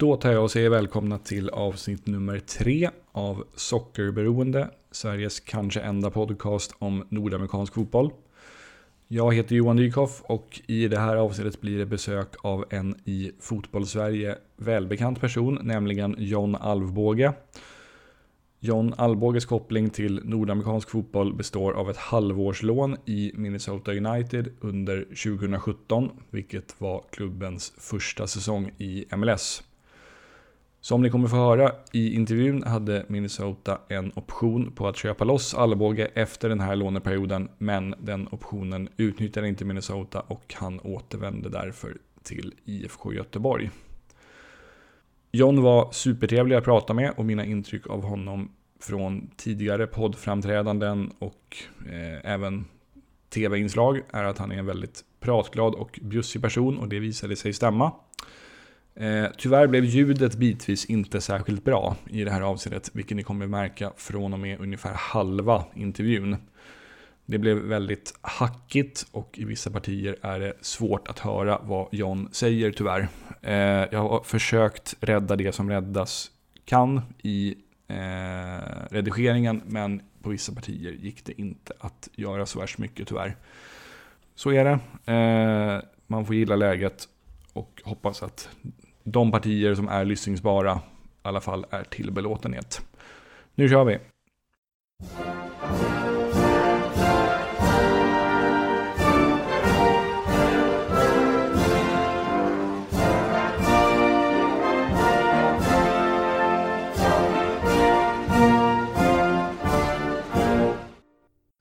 Då tar jag och säger välkomna till avsnitt nummer tre av Sockerberoende, Sveriges kanske enda podcast om nordamerikansk fotboll. Jag heter Johan Dykhoff och i det här avsnittet blir det besök av en i fotbollssverige välbekant person, nämligen John Alvbåge. John Alvbåges koppling till nordamerikansk fotboll består av ett halvårslån i Minnesota United under 2017, vilket var klubbens första säsong i MLS. Som ni kommer få höra i intervjun hade Minnesota en option på att köpa loss Alvbåge efter den här låneperioden, men den optionen utnyttjade inte Minnesota och han återvände därför till IFK Göteborg. John var supertrevlig att prata med och mina intryck av honom från tidigare poddframträdanden och eh, även tv-inslag är att han är en väldigt pratglad och bjussig person och det visade sig stämma. Eh, tyvärr blev ljudet bitvis inte särskilt bra i det här avseendet, vilket ni kommer märka från och med ungefär halva intervjun. Det blev väldigt hackigt och i vissa partier är det svårt att höra vad John säger tyvärr. Eh, jag har försökt rädda det som räddas kan i eh, redigeringen, men på vissa partier gick det inte att göra så värst mycket tyvärr. Så är det. Eh, man får gilla läget och hoppas att de partier som är lyssningsbara i alla fall är till belåtenhet. Nu kör vi!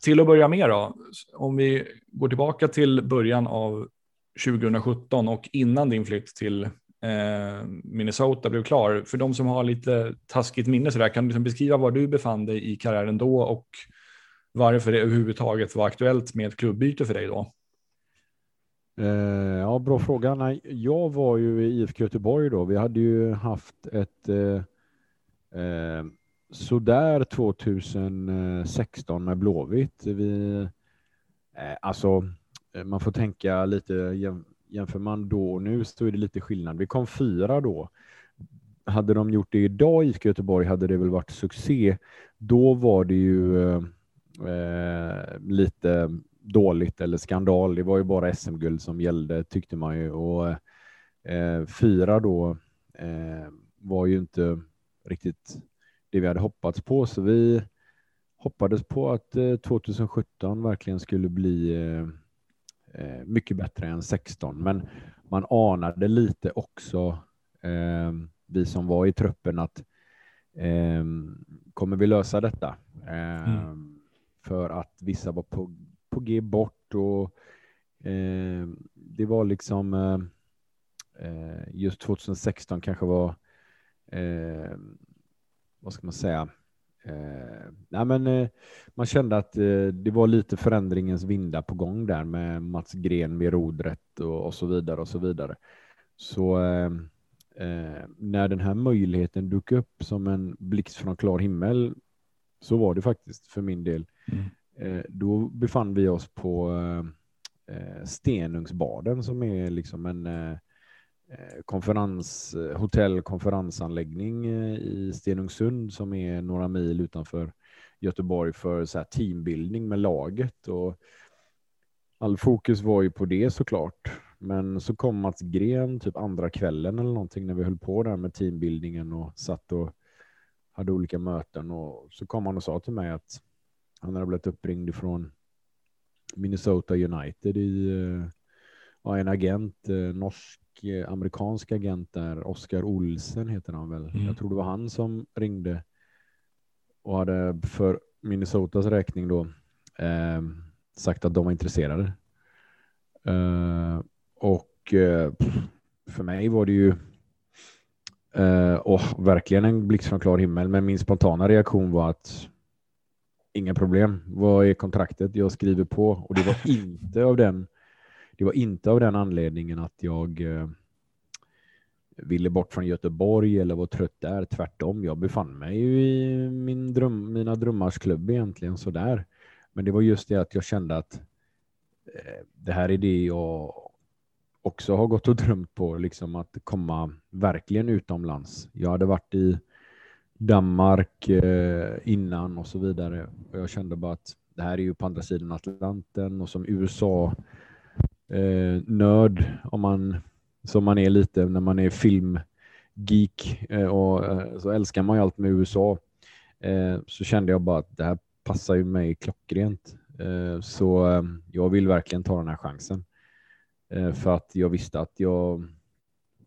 Till att börja med då, om vi går tillbaka till början av 2017 och innan din flytt till Eh, Minnesota blev klar. För de som har lite taskigt minne så där, kan du liksom beskriva var du befann dig i karriären då och varför det överhuvudtaget var aktuellt med ett klubbyte för dig då? Eh, ja, bra fråga. Nej, jag var ju i IFK Göteborg då. Vi hade ju haft ett eh, eh, sådär 2016 med Blåvitt. Vi, eh, alltså, eh, man får tänka lite, jämför man då och nu så är det lite skillnad. Vi kom fyra då. Hade de gjort det idag i IFK Göteborg hade det väl varit succé. Då var det ju eh, lite dåligt eller skandal. Det var ju bara SM-guld som gällde tyckte man ju. Och eh, fyra då eh, var ju inte riktigt det vi hade hoppats på. Så vi hoppades på att eh, 2017 verkligen skulle bli eh, eh, eh, mycket bättre än 16. Men man anade lite också, vi som var i truppen, att kommer vi lösa detta? Mm. För att vissa var på, på G bort och det var liksom just 2016 kanske var vad ska man säga? Eh, nej men, eh, man kände att eh, det var lite förändringens vindar på gång där med Mats Gren vid rodret och, och så vidare och så vidare. Så eh, eh, när den här möjligheten dök upp som en blixt från klar himmel så var det faktiskt för min del. Mm. Eh, då befann vi oss på Stenungsbaden som är liksom en Eh, Eh, konferens, eh, hotell konferensanläggning eh, i Stenungsund som är några mil utanför Göteborg för så här teambildning med laget. Och all fokus var ju på det såklart. Men så kom Mats Gren typ andra kvällen eller någonting när vi höll på där med teambildningen och satt och hade olika möten och så kom han och sa till mig att han hade blivit uppringd från Minnesota United i ja, en agent, norsk amerikansk agent där, Oskar Olsen heter han väl. Mm. Jag tror det var han som ringde och hade för Minnesotas räkning då eh, sagt att de var intresserade. Eh, och eh, för mig var det ju eh, oh, verkligen en blixt från klar himmel. Men min spontana reaktion var att inga problem. Vad är kontraktet? Jag skriver på och det var inte av den det var inte av den anledningen att jag eh, ville bort från Göteborg eller var trött där. Tvärtom, jag befann mig ju i min dröm, mina drömmars klubb egentligen sådär. Men det var just det att jag kände att eh, det här är det jag också har gått och drömt på liksom att komma verkligen utomlands. Jag hade varit i Danmark eh, innan och så vidare. Och jag kände bara att det här är ju på andra sidan Atlanten och som USA eh, nörd om man som man är lite när man är filmgeek eh, och eh, så älskar man ju allt med USA. Eh, så kände jag bara att det här passar ju mig klockrent. Eh, så eh, jag vill verkligen ta den här chansen. Eh, för att jag visste att jag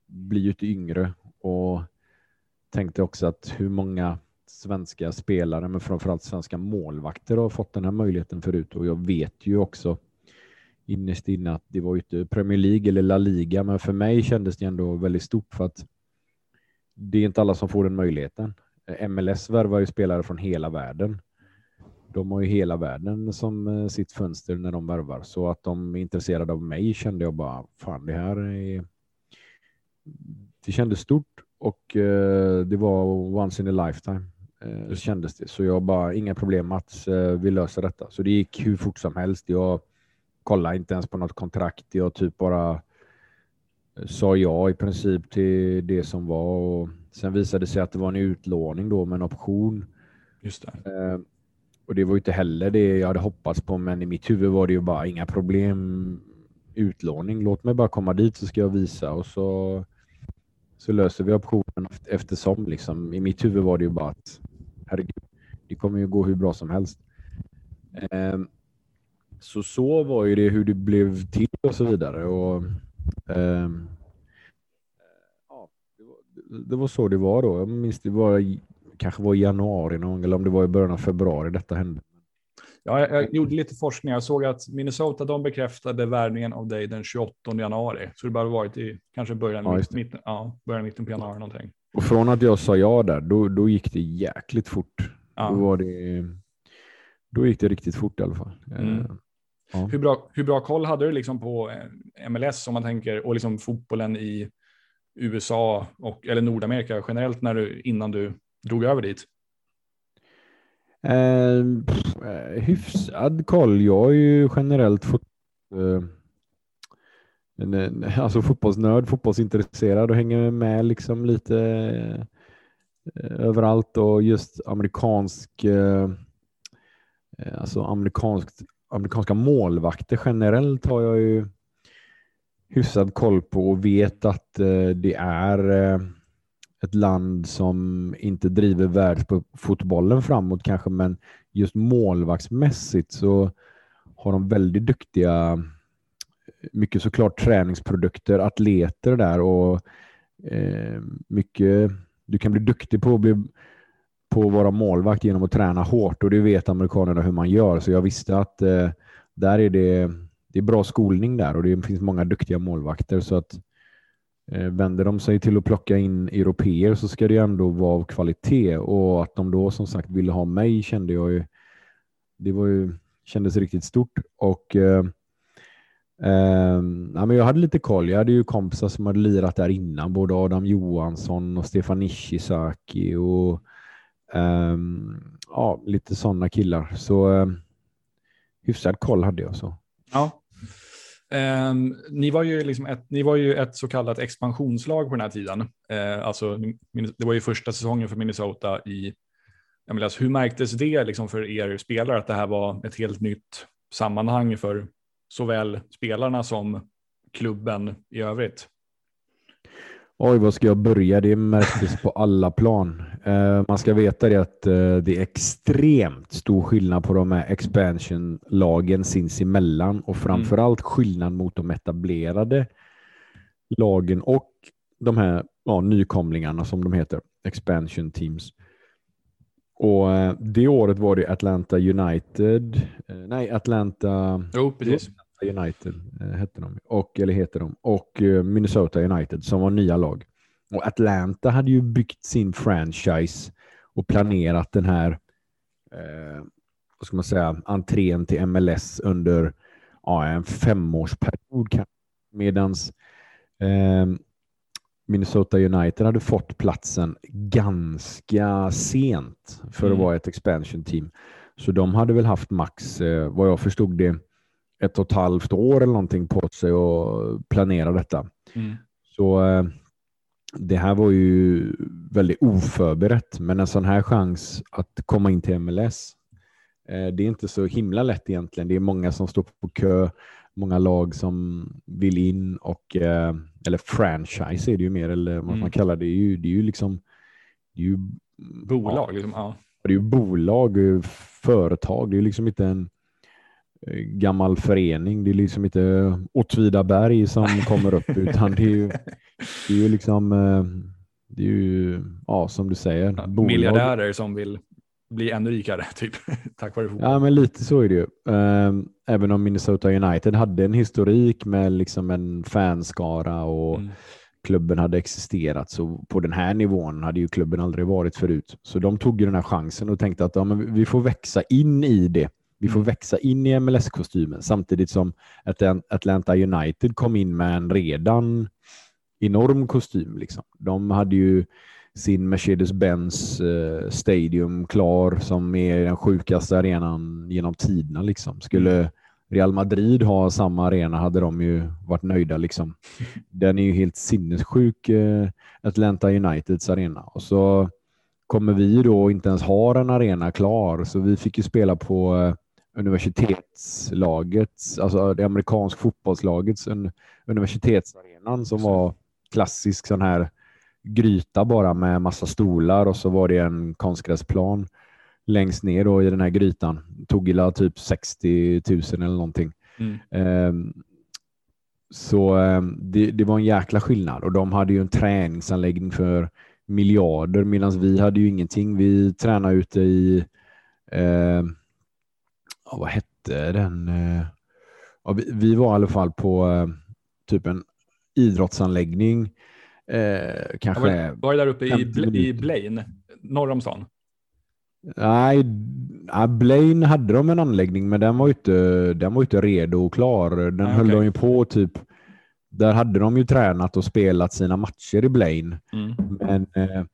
blir ju inte yngre och tänkte också att hur många svenska spelare, men framförallt svenska målvakter har fått den här möjligheten förut och jag vet ju också innerst inne att det var ju inte Premier League eller La Liga, men för mig kändes det ändå väldigt stort för att det är inte alla som får den möjligheten. MLS värvar ju spelare från hela världen. De har ju hela världen som eh, sitt fönster när de värvar, så att de är intresserade av mig kände jag bara, fan det här är... Det kändes stort och eh, det var once in a lifetime. Eh, det kändes det. Så jag bara, inga problem Mats, eh, vi löser detta. Så det gick hur fort som helst. Jag kollade inte ens på något kontrakt. Jag typ bara eh, sa ja i princip till det som var. Och sen visade det sig att det var en utlåning då med en option. Just det. Eh, och det var inte heller det jag hade hoppats på, men i mitt huvud var det ju bara inga problem. Utlåning, låt mig bara komma dit så ska jag visa och så, så löser vi optionen eftersom. Liksom. I mitt huvud var det ju bara att herregud, det kommer ju gå hur bra som helst. Eh, så så var ju det hur det blev till och så vidare. Och, eh, ja, det, var, så det var då. Jag minns det var kanske var i januari någon, eller om det var i början av februari detta hände. Ja, jag, jag, gjorde lite forskning. Jag såg att Minnesota de bekräftade värvningen av dig den 28 januari. Så det bara varit i kanske början, ja, mitt, mitten, ja, början mitten på januari någonting. Och från att jag sa ja där, då, då gick det jäkligt fort. Ja. Då, var det, då gick det riktigt fort i alla fall. Mm. Eh, ja. Hur, bra, hur bra koll hade du liksom på eh, MLS om man tänker och liksom fotbollen i USA och eller Nordamerika generellt när du innan du drog över dit? Eh, pff, eh, hyfsad koll. Jag har ju generellt fått eh, en, alltså fotbollsnörd, fotbollsintresserad och hänger med liksom lite eh, överallt och just amerikansk, eh, alltså amerikanskt, amerikanska målvakter generellt har jag ju hyfsad koll på och vet att eh, det är eh, ett land som inte driver världsfotbollen framåt kanske, men just målvaktsmässigt så har de väldigt duktiga mycket såklart träningsprodukter, atleter där och eh, mycket. Du kan bli duktig på att bli på att vara målvakt genom att träna hårt och det vet amerikanerna hur man gör. Så jag visste att eh, där är det, det är bra skolning där och det finns många duktiga målvakter så att eh, vänder de sig till att plocka in europeer så ska det ändå vara av kvalitet och att de då som sagt ville ha mig kände jag ju. Det var ju kändes riktigt stort och eh, Uh, ja, men jag hade lite koll. Jag hade ju kompisar som hade lirat där innan, både Adam Johansson och Stefan Ishizaki och um, ja, lite sådana killar. Så um, hyfsad koll hade jag. så. Ja. Um, ni, var ju liksom ett, ni var ju ett så kallat expansionslag på den här tiden. Uh, alltså, det var ju första säsongen för Minnesota i MLS. Hur märktes det liksom för er spelare att det här var ett helt nytt sammanhang för såväl spelarna som klubben i övrigt? Oj, vad ska jag börja? Det märktes på alla plan. Uh, man ska veta det att uh, det är extremt stor skillnad på de här expansion-lagen sinsemellan och mm. allt skillnad mot de etablerade lagen och de här ja, nykomlingarna som de heter, expansion teams. Och uh, Det året var det Atlanta United, nej Atlanta... Jo, precis. United eh, hette de, och, eller heter de, och eh, Minnesota United som var nya lag. Och Atlanta hade ju byggt sin franchise och planerat den här eh, vad ska man säga, entrén till MLS under ja, en femårsperiod. Medan eh, Minnesota United hade fått platsen ganska sent för att mm. vara ett expansion team. Så de hade väl haft max, eh, vad jag förstod det, ett och ett halvt år eller någonting på sig att planera detta. Mm. Så eh, det här var ju väldigt oförberett, men en sån här chans att komma in till MLS, eh, det är inte så himla lätt egentligen. Det är många som står på kö, många lag som vill in och, eh, eller franchise är det ju mer, eller vad Mm. man kallar det, det är ju, det är ju liksom, det är ju Bolag, liksom. Ja. det är ju bolag, företag. Det är ju liksom inte en gammal förening. Det är liksom inte Åtvidaberg som kommer upp, utan det är ju, det är ju liksom, eh, det är ju, ja, som du säger, Ja, bolag. Miljardärer som vill bli ännu rikare, typ. Tack vare fotboll. Ja, men lite så är det ju. Ehm, Även om Minnesota United hade en historik med liksom en fanskara och Mm. klubben hade existerat, så på den här nivån hade ju klubben aldrig varit förut. Så de tog ju den här chansen och tänkte att ja, men vi får växa in i det. Vi får Mm. växa in i MLS-kostymen samtidigt som Atlan- Atlanta United kom in med en redan enorm kostym. Liksom. De hade ju sin Mercedes-Benz eh, Stadium klar som är den sjukaste arenan genom tiderna. Liksom. Skulle Real Madrid ha samma arena hade de ju varit nöjda. Liksom. Den är ju helt sinnessjuk, eh, Atlanta Uniteds arena. Och så kommer vi då inte ens ha en arena klar, så vi fick ju spela på eh, universitetslagets, alltså det amerikansk fotbollslagets un, universitetsarenan som var klassisk sån här gryta bara med massa stolar och så var det en konstgräsplan längst ner då i den här grytan. Tog illa typ 60 000 eller någonting. Mm. Ehm, så ehm, det, det var en jäkla skillnad och de hade ju en träningsanläggning för miljarder medan vi hade ju ingenting. Vi tränade ute i, ehm, ja, vad hette den? Eh, ja, vi, vi var i alla fall på eh, typ en idrottsanläggning. Eh, kanske Var, var det där uppe i, 50 Bla- i. Blaine, norr om stan? Nej, Blaine hade de en anläggning, men den var ju inte, den var inte redo och klar. Den Ah, höll okej. de ju på typ. Där hade de ju tränat och spelat sina matcher i Blaine. Mm. Men eh,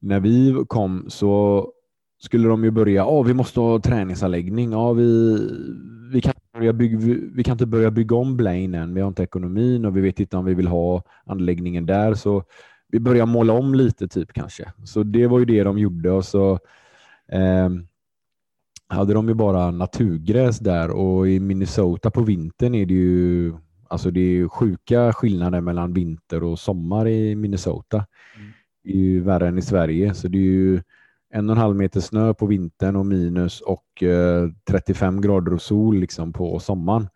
när vi kom så skulle de ju börja. Ja, vi måste ha träningsanläggning. Ja, vi, vi, kan inte börja bygga, vi, kan inte börja bygga om Blaine än. Vi har inte ekonomin och vi vet inte om vi vill ha anläggningen där. Så vi börjar måla om lite typ kanske. Så det var ju det de gjorde och så ehm, hade de ju bara naturgräs där och i Minnesota på vintern är det ju alltså det är ju sjuka skillnader mellan vinter och sommar i Minnesota. Mm. Det är ju värre än i Sverige så det är ju en och en halv meter snö på vintern och minus och eh, 35 grader och sol liksom på sommaren.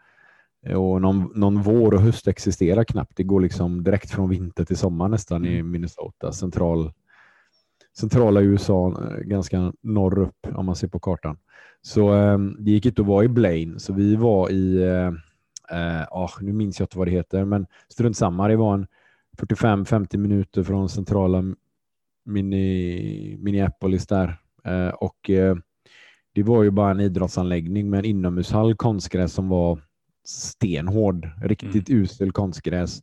Och någon, någon vår och höst existerar knappt. Det går liksom direkt från vinter till sommar nästan i Mm. Minnesota. Central, centrala USA, eh, ganska norr upp om man ser på kartan. Så eh, det gick inte att vara i Blaine, så vi var i, eh, eh, ah, nu minns jag inte vad det heter, men strunt samma. Det var en 45-50 minuter från centrala Minneapolis där. Eh, och eh, det var ju bara en idrottsanläggning med en inomhushall konstgräs som var stenhård, riktigt usel konstgräs.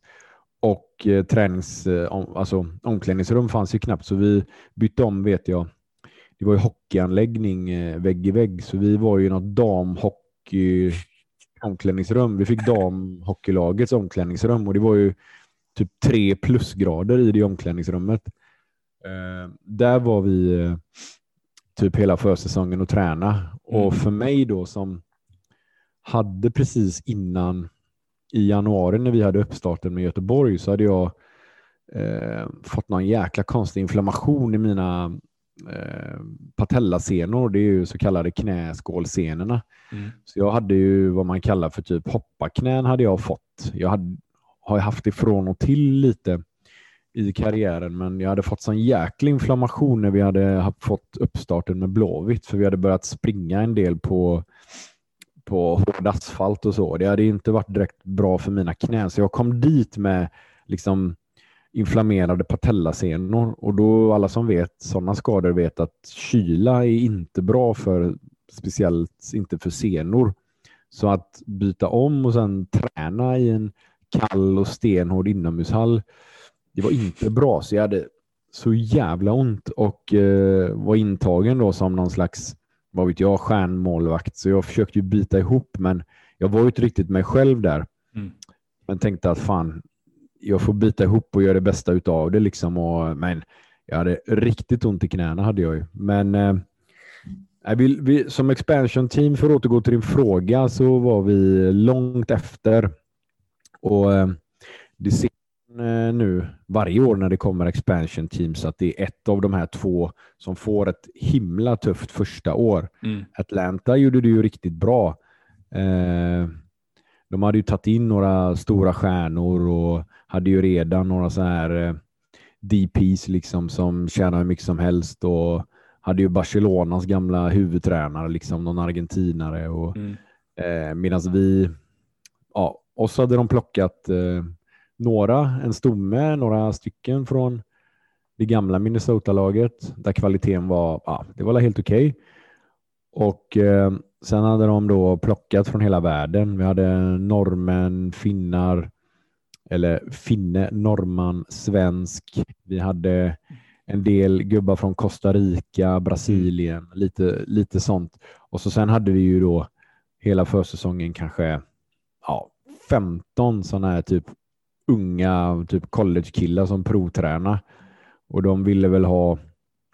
Och eh, tränings, eh, om, alltså, omklädningsrum fanns ju knappt så vi bytte om vet jag. Det var ju hockeyanläggning eh, vägg i vägg så vi var ju något damhockey omklädningsrum. Vi fick damhockeylagets omklädningsrum och det var ju typ tre plusgrader i det omklädningsrummet. Eh, där var vi eh, typ hela försäsongen och träna. Mm. Och för mig då som hade precis innan i januari när vi hade uppstarten med Göteborg så hade jag eh, fått någon jäkla konstig inflammation i mina eh, patellasenor. Det är ju så kallade knäskålsenorna. Mm. Så jag hade ju vad man kallar för typ hopparknän hade jag fått. Jag hade, har haft ifrån och till lite i karriären, men jag hade fått sån jäkla inflammation när vi hade fått uppstarten med Blåvitt, för vi hade börjat springa en del på, på hård asfalt och så. Det hade inte varit direkt bra för mina knän, så jag kom dit med liksom inflammerade patellasenor och då alla som vet sådana skador vet att kyla är inte bra för speciellt inte för senor. Så att byta om och sen träna i en kall och stenhård inomhushall, det var inte bra. Så jag hade så jävla ont och eh, var intagen då som någon slags, vad vet jag, stjärnmålvakt. Så jag försökte ju bita ihop, men jag var ju inte riktigt mig själv där. Mm. Men tänkte att fan, jag får bita ihop och göra det bästa utav det. Liksom. Och, men jag hade riktigt ont i knäna hade jag ju. Men eh, vi, vi, som expansion team, för att återgå till din fråga, så var vi långt efter. Och eh, det eh, nu varje år när det kommer expansion teams att det är ett av de här två som får ett himla tufft första år. Mm. Atlanta gjorde det ju riktigt bra. Eh, de hade ju tagit in några stora stjärnor och hade ju redan några så här eh, DPs liksom som tjänar hur mycket som helst och hade ju Barcelonas gamla huvudtränare, liksom någon argentinare. Och, Mm. eh, Medan vi, ja, oss hade de plockat eh, några, en stomme, några stycken från det gamla Minnesota-laget där kvaliteten var, ja, det var helt okej. Och eh, sen hade de då plockat från hela världen. Vi hade norrmän, finnar, eller finne, norrman, svensk. Vi hade en del gubbar från Costa Rica, Brasilien, lite, lite sånt. Och så sen hade vi ju då hela försäsongen kanske ja, 15 sådana här typ unga typ college-killar som provtränar. Och de ville väl ha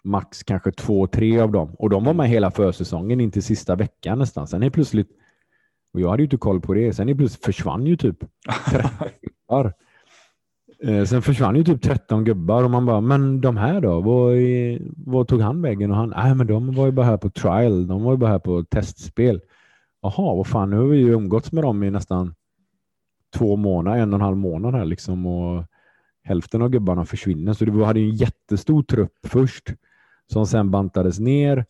max kanske två, tre av dem. Och de var med hela försäsongen in till sista veckan nästan. Sen är plötsligt, och jag hade ju inte koll på det, sen är plötsligt försvann ju typ 13 gubbar. Eh, sen försvann ju typ 13 gubbar och man bara, men de här då? Vad, vad tog han vägen? Och han, nej men de var ju bara här på trial, de var ju bara här på testspel. Jaha, vad fan, nu har vi ju umgåtts med dem i nästan två månader, en och en halv månad här liksom och hälften av gubbarna försvinner. Så det hade en jättestor trupp först som sen bantades ner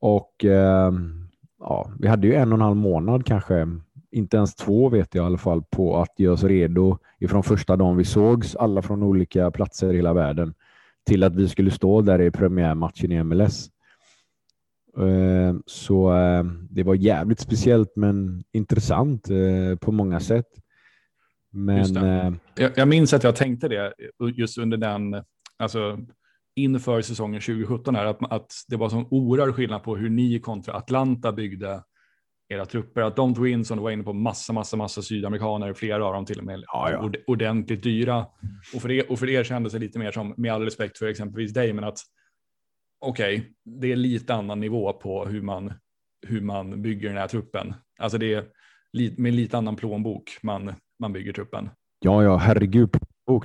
och eh, ja, vi hade ju en och en halv månad kanske, inte ens två vet jag i alla fall, på att göra oss redo ifrån första dagen vi sågs, alla från olika platser i hela världen, till att vi skulle stå där i premiärmatchen i MLS. Eh, Så eh, det var jävligt speciellt men intressant eh, på många sätt. Men eh, Jag, jag minns att jag tänkte det just under den, alltså inför säsongen 2017 här, att, att det var sån oerhörd skillnad på hur ni kontra Atlanta byggde era trupper. Att de tog in, som du var inne på, massa, massa, massa sydamerikaner, flera av dem till och med Ja, ja. ord- ordentligt dyra. Och för, er, och för er kändes det lite mer som, med all respekt för exempelvis dig, men att okej, det är lite annan nivå på hur man, hur man bygger den här truppen. Alltså det är med lite annan plånbok man, man bygger truppen. Ja, ja, herregud.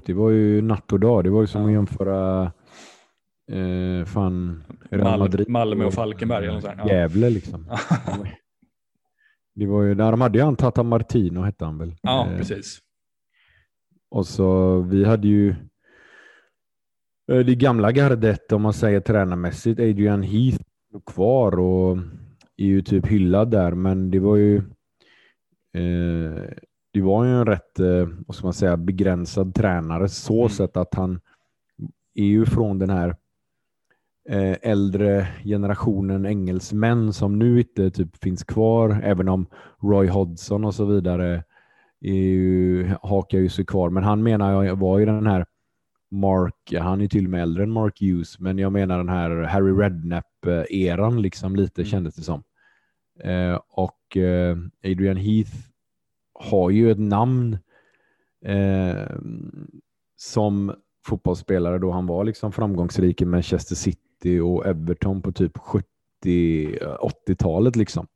Det var ju natt och dag. Det var ju som att jämföra eh, fan, Real Madrid Malmö och Falkenberg där. Ja. Gävle liksom. Det var ju, där de hade ju han Tata Martino hette han väl. Ja, Eh, precis. Och så vi hade ju eh, det gamla gardet om man säger tränarmässigt. Adrian Heath var kvar och är ju typ hyllad där, men det var ju eh, det var ju en rätt, eh, vad ska man säga, begränsad tränare så Mm. sätt att han är ju från den här eh, äldre generationen engelsmän som nu inte typ finns kvar, även om Roy Hodgson och så vidare är ju, hakar ju sig kvar. Men han menar jag var ju den här Mark, han är till och med äldre än Mark Hughes, men jag menar den här Harry Redknapp-eran liksom lite Mm. kändes det som. Eh, och eh, Adrian Heath har ju ett namn eh, som fotbollsspelare då han var liksom framgångsrik i Manchester City och Everton på typ 70-80-talet eh, liksom.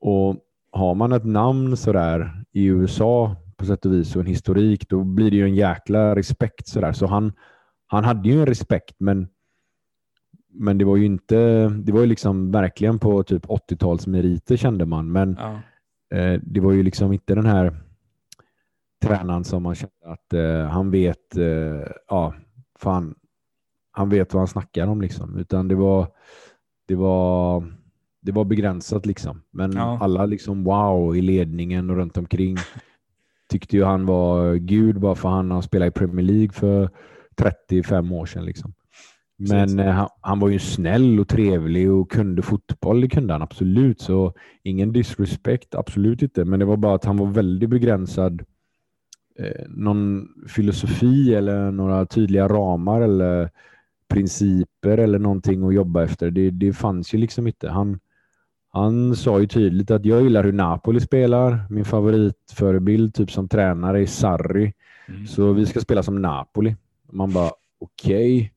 Och har man ett namn sådär i USA på sätt och vis och en historik, då blir det ju en jäkla respekt sådär. Så han, han hade ju en respekt, men, men det var ju inte, det var ju liksom verkligen på typ 80-talsmeriter kände man, men Ja eh, det var ju liksom inte den här tränaren som man kände att eh, han vet, eh, ja, fan, han vet vad han snackar om liksom, utan det var, det var, det var begränsat liksom. Men Ja. alla liksom wow i ledningen och runt omkring tyckte ju han var gud bara för han har spelat i Premier League för 35 år sedan liksom. Men eh, han, han var ju snäll och trevlig och kunde fotboll, det kunde han absolut. Så ingen disrespect, absolut inte. Men det var bara att han var väldigt begränsad. Eh, någon filosofi eller några tydliga ramar eller principer eller någonting att jobba efter. Det, det fanns ju liksom inte. Han, Han sa ju tydligt att jag gillar hur Napoli spelar. Min favoritförebild typ som tränare är Sarri. Mm. Så vi ska spela som Napoli. Man bara okej. Okay.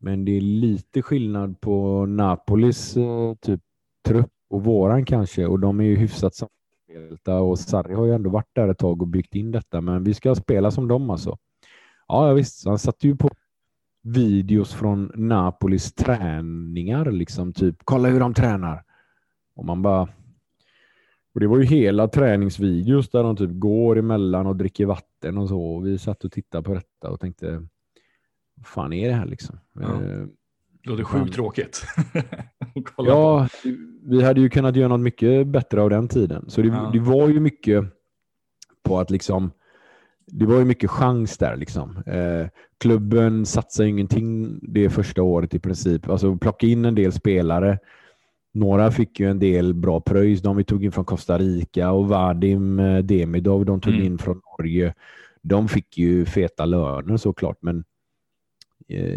Men det är lite skillnad på Napolis eh, typ trupp och våran kanske. Och de är ju hyfsat samspelta och Sarri har ju ändå varit där ett tag och byggt in detta. Men vi ska spela som dem alltså. Ja, visst. Han satte ju på videos från Napolis träningar, liksom typ kolla hur de tränar. Och man bara... Och det var ju hela träningsvideos där de typ går emellan och dricker vatten och så. Och vi satt och tittade på detta och tänkte, vad fan är det här liksom? Ja. Eh, det låter sjukt tråkigt. ja, på. vi hade ju kunnat göra något mycket bättre av den tiden. Så det, ja. det var ju mycket på att liksom det var ju mycket chans där. Liksom. Eh, klubben satsade ingenting det första året i princip. Alltså plocka in en del spelare. Några fick ju en del bra pröjs. De vi tog in från Costa Rica och Vadim eh, Demidov de tog mm. in från Norge. De fick ju feta löner såklart, men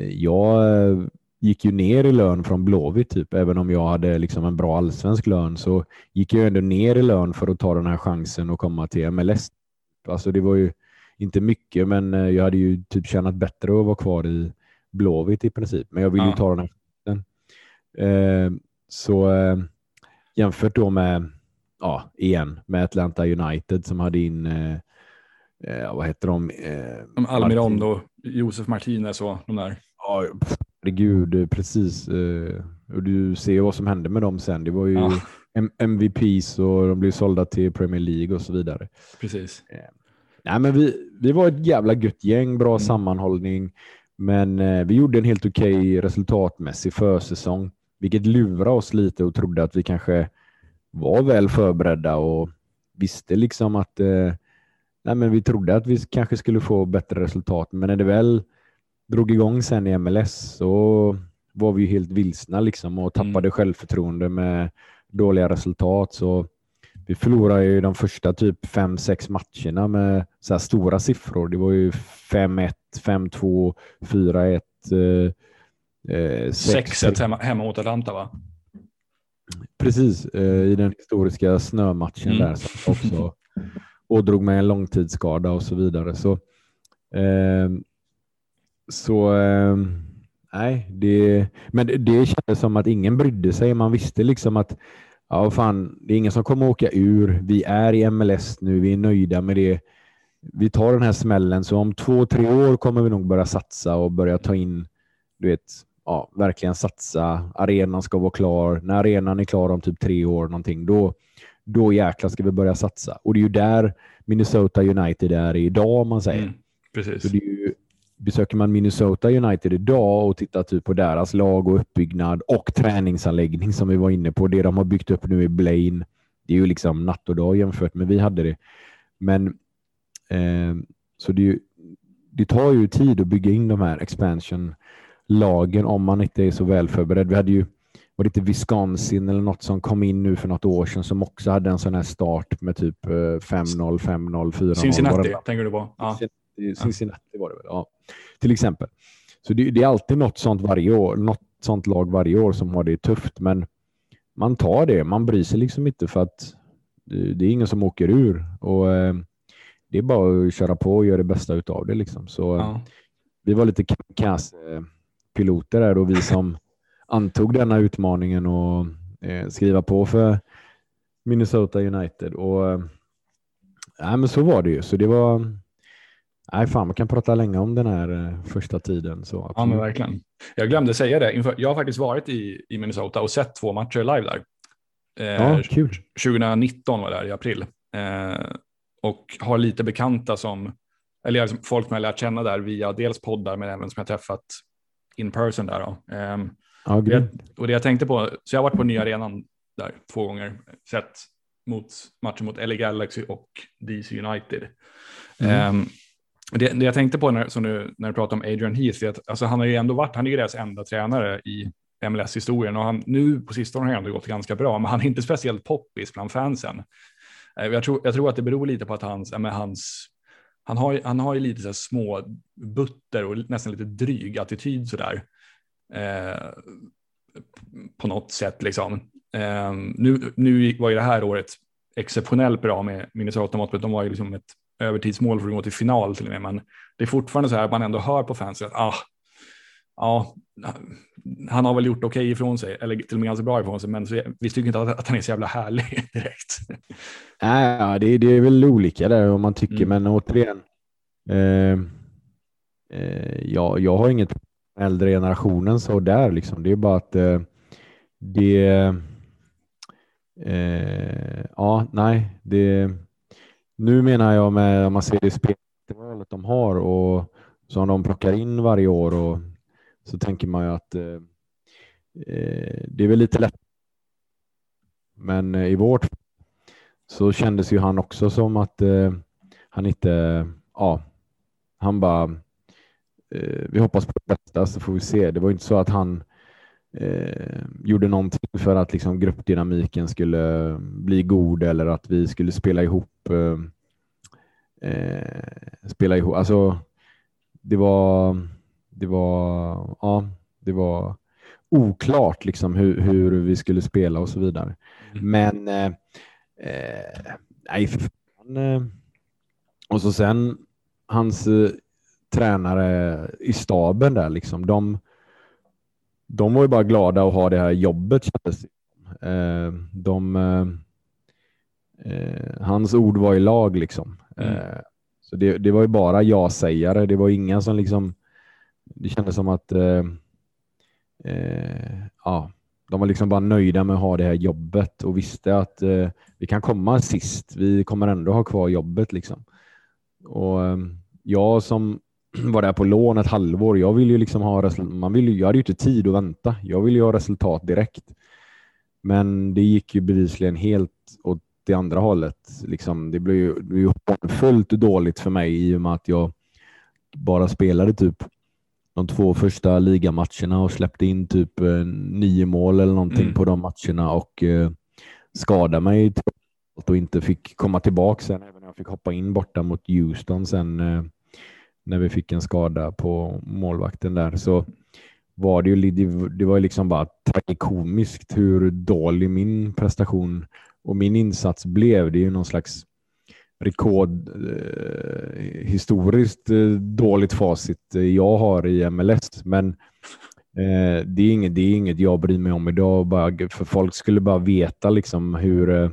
jag eh, gick ju ner i lön från Blåvitt, typ. även om jag hade liksom en bra allsvensk lön så gick jag ändå ner i lön för att ta den här chansen och komma till MLS. Alltså det var ju inte mycket, men eh, jag hade ju typ tjänat bättre att vara kvar i Blåvitt i princip. Men jag ville ja. ju ta den här chansen. Eh, så eh, jämfört då med, ja, igen, med Atlanta United som hade in, eh, eh vad heter de? Eh, Almiron och Josef Martinez och de där. Ja, herregud, precis. och du ser vad som hände med dem sen. Det var ju ja. MVPs och de blev sålda till Premier League och så vidare. Precis. Nej, men vi, vi var ett jävla gött gäng, bra mm. sammanhållning, men eh, vi gjorde en helt okej okay resultatmässig försäsong, vilket lurade oss lite och trodde att vi kanske var väl förberedda och visste liksom att eh, nej, men vi trodde att vi kanske skulle få bättre resultat, men när det väl drog igång sen i MLS så var vi helt vilsna liksom och tappade mm. självförtroende med dåliga resultat. Så vi förlorade ju de första typ fem sex matcherna med så stora siffror. Det var ju 5-1, 5-2, 4-1. Eh, 6-1 eh, hemma, hemma mot Atlanta va? Precis, eh, i den historiska snömatchen mm. där som också ådrog mig en långtidsskada och så vidare. Så, eh, så eh, nej, det, men det, det kändes som att ingen brydde sig. Man visste liksom att ja, fan, det är ingen som kommer åka ur. Vi är i MLS nu. Vi är nöjda med det. Vi tar den här smällen, så om två, tre år kommer vi nog börja satsa och börja ta in, du vet, ja, verkligen satsa. Arenan ska vara klar. När arenan är klar om typ tre år, någonting, då, då jäklar ska vi börja satsa. Och det är ju där Minnesota United är idag, om man säger. Mm, precis. Ju besöker man Minnesota United idag och tittar typ på deras lag och uppbyggnad och träningsanläggning som vi var inne på, det de har byggt upp nu i Blaine, det är ju liksom natt och dag jämfört med vi hade det. Men eh, så det, det tar ju tid att bygga in de här expansion-lagen om man inte är så väl förberedd. Vi hade ju var det inte Wisconsin eller något som kom in nu för något år sedan som också hade en sån här start med typ 5-0, 5-0, 4-0. Cincinnati tänker du på? Ja. Cincinnati var det väl? Ja. Till exempel. Så det, det, är alltid något sånt varje år, något sånt lag varje år som har det tufft, men man tar det. Man bryr sig liksom inte för att det, är ingen som åker ur och eh, det är bara att köra på och göra det bästa av det liksom. Så ja. vi var lite kass piloter där och vi som antog denna utmaningen och eh, skriva på för Minnesota United och eh, men så var det ju. Så det var Nej, fan, man kan prata länge om den här eh, första tiden. Så ja, men verkligen. Jag glömde säga det. Jag har faktiskt varit i, i Minnesota och sett två matcher live där. Eh, ja, kul. 2019 var det i april. Eh, och har lite bekanta som, eller liksom folk som jag lärt känna där via dels poddar men även som jag träffat in person där. Då. Eh, ja, det, och det jag tänkte på, så jag har varit på nya arenan där två gånger, sett mot matchen mot LA Galaxy och DC United. Mm. Um, det, det, jag tänkte på när, så nu, när du pratar om Adrian Heath, är att alltså, han har ju ändå varit, han är ju deras enda tränare i MLS-historien och han, nu på sistone har han ändå gått ganska bra, men han är inte speciellt poppis bland fansen. Eh, jag tror, jag tror att det beror lite på att hans, ja, hans han har, han har ju lite så små butter och nästan lite dryg attityd sådär. Eh, på något sätt liksom. Um, nu, nu var ju det här året exceptionellt bra med Minnesota mått, de var ju liksom ett övertidsmål för att gå till final till och med, men det är fortfarande så här att man ändå hör på fansen att ah, ja, han har väl gjort okej okay ifrån sig, eller till och med ganska bra ifrån sig, men så, vi tycker inte att, att han är så jävla härlig direkt. Ja, det, det är väl olika där om man tycker, mm. men återigen, eh, eh, ja, jag har inget äldre generationen så där liksom. Det är bara att eh, det, eh, ja, nej, det, nu menar jag med om man ser det spelvalet de har och som de plockar in varje år och så tänker man ju att eh, eh, det är väl lite lätt. Men eh, i vårt så kändes ju han också som att eh, han inte, ja, han bara, vi hoppas på det bästa så får vi se. Det var inte så att han eh, gjorde någonting för att liksom, gruppdynamiken skulle bli god eller att vi skulle spela ihop. spela ihop. Alltså, det var det var, ja, det var oklart liksom hur, hur vi skulle spela och så vidare. Mm. Men eh, eh, nej, för fan. Eh, och så sen hans eh, tränare i staben där, liksom, de, de var ju bara glada att ha det här jobbet kändes eh, de, eh, eh, Hans ord var i lag liksom. Mm. Eh, så det, det var ju bara ja-sägare. Det var inga som liksom det kändes som att eh, ja, de var liksom bara nöjda med att ha det här jobbet och visste att vi kan komma sist. Vi kommer ändå ha kvar jobbet. Liksom. Och Jag som var där på lån ett halvår, jag ville ju liksom ha man vill, jag hade ju inte tid att vänta. Jag ville ju ha resultat direkt. Men det gick ju bevisligen helt åt det andra hållet. Liksom, det blev ju, det blev ju fullt dåligt för mig i och med att jag bara spelade typ de två första ligamatcherna och släppte in typ eh, nio mål eller någonting mm. på de matcherna och eh, skadade mig och inte fick komma tillbaka sen, även när jag fick hoppa in borta mot Houston sen eh, när vi fick en skada på målvakten där. Så var det ju det var liksom bara tragikomiskt hur dålig min prestation och min insats blev. Det är ju någon slags rekord eh, historiskt eh, dåligt facit eh, jag har i MLS. Men eh, det, är inget, det är inget jag bryr mig om idag. Bara, för folk skulle bara veta liksom hur, eh,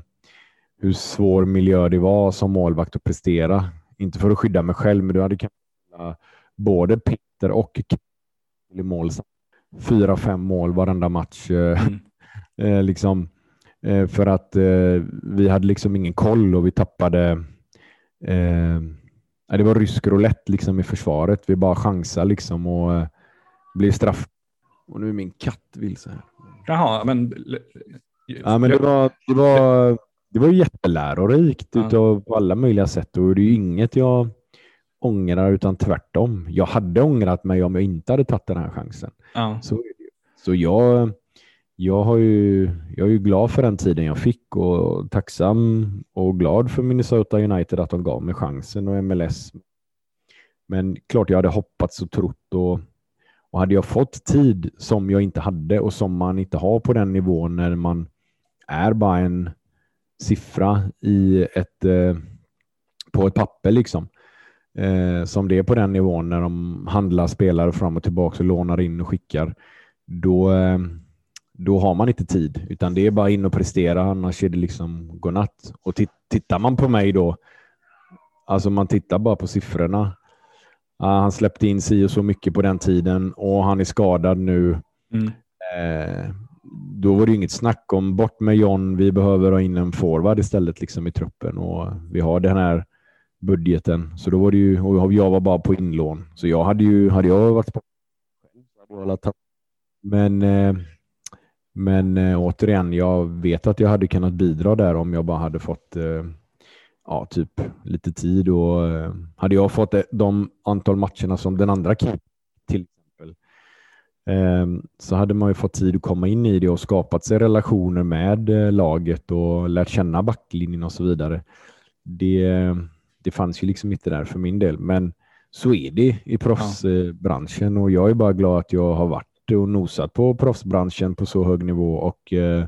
hur svår miljö det var som målvakt att prestera. Inte för att skydda mig själv, men du hade kanske både Peter och i mål. Fyra, fem mål varenda match. Eh, mm. Eh, liksom, för att vi hade liksom ingen koll och vi tappade Eh, det var rysk roulette liksom i försvaret. Vi bara chansade liksom och eh, blev straff. Och nu är min katt vilse här. Jaha, men... Ja, men det var, det var, det var jättelärorikt ja. utav, alla möjliga sätt och det är inget jag ångrar utan tvärtom. Jag hade ångrat mig om jag inte hade tagit den här chansen. Ja. Så, så jag, jag, har ju, jag är ju glad för den tiden jag fick och tacksam och glad för Minnesota United att de gav mig chansen och MLS. Men klart jag hade hoppats och trott och, och hade jag fått tid som jag inte hade och som man inte har på den nivån när man är bara en siffra i ett, eh, på ett papper liksom. Eh, som det är på den nivån när de handlar spelare fram och tillbaka och lånar in och skickar. Då, eh, då har man inte tid, utan det är bara in och prestera, annars är det liksom godnatt. Och tittar man på mig då, alltså man tittar bara på siffrorna. Uh, han släppte in si och så mycket på den tiden och han är skadad nu. Mm. Uh, då var det inget snack om bort med John, vi behöver ha in en forward istället liksom i truppen och vi har den här budgeten. Så då var det ju, och jag var bara på inlån. Så jag hade ju, hade jag varit på men eh, men eh, återigen, jag vet att jag hade kunnat bidra där om jag bara hade fått eh, ja, typ lite tid och hade jag fått de antal matcherna som den andra till exempel ehm, så hade man ju fått tid att komma in i det och skapat sig relationer med laget och lärt känna backlinjen och så vidare. Det, det fanns ju liksom inte där för min del, men så är det i proffsbranschen och jag är bara glad att jag har varit och nosat på proffsbranschen på så hög nivå och eh,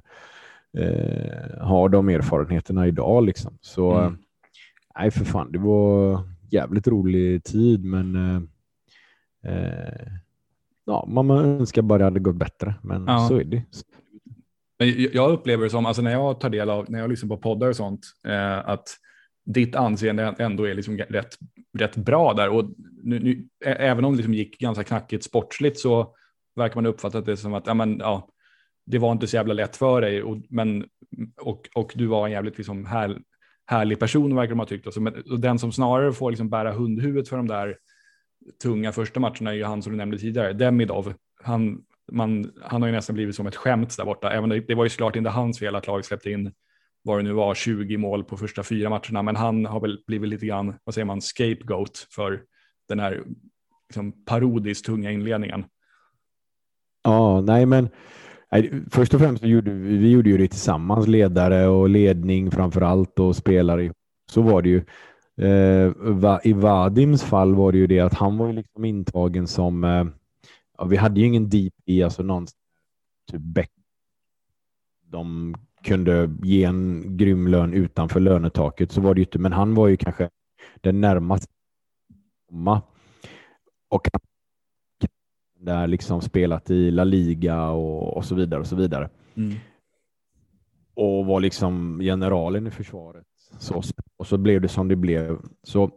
eh, har de erfarenheterna idag. Liksom. Så mm. nej, för fan, det var jävligt rolig tid, men eh, eh ja, man önskar bara det hade gått bättre, men ja. så är det. Jag upplever det som, alltså när jag tar del av, när jag lyssnar på poddar och sånt, eh, att ditt anseende ändå är liksom rätt, rätt bra där. Och nu, nu, även om det liksom gick ganska knackigt sportsligt så verkar man uppfatta det som att ja, men, ja, det var inte så jävla lätt för dig, och, men, och, och du var en jävligt liksom här, härlig person verkar de ha tyckt. Alltså, men, och den som snarare får liksom bära hundhuvudet för de där tunga första matcherna är ju han som du nämnde tidigare, Demidov. Han, man, han har ju nästan blivit som ett skämt där borta. Även det, det var ju såklart inte hans fel att laget släppte in vad det nu var, 20 mål på första fyra matcherna, men han har väl blivit lite grann, vad säger man, scapegoat för den här liksom, parodiskt tunga inledningen. Ja, nej men nej, först och främst gjorde vi, vi gjorde ju det tillsammans, ledare och ledning framför allt och spelare. Så var det ju. Eh, I Vadims fall var det ju det att han var ju liksom intagen som, eh, ja, vi hade ju ingen deep i, alltså någon typ back. De kunde ge en grym lön utanför lönetaket så var det ju inte, men han var ju kanske den närmaste och där liksom spelat i La Liga och, och så vidare och så vidare. Mm. Och var liksom generalen i försvaret. Så, och så blev det som det blev. Så,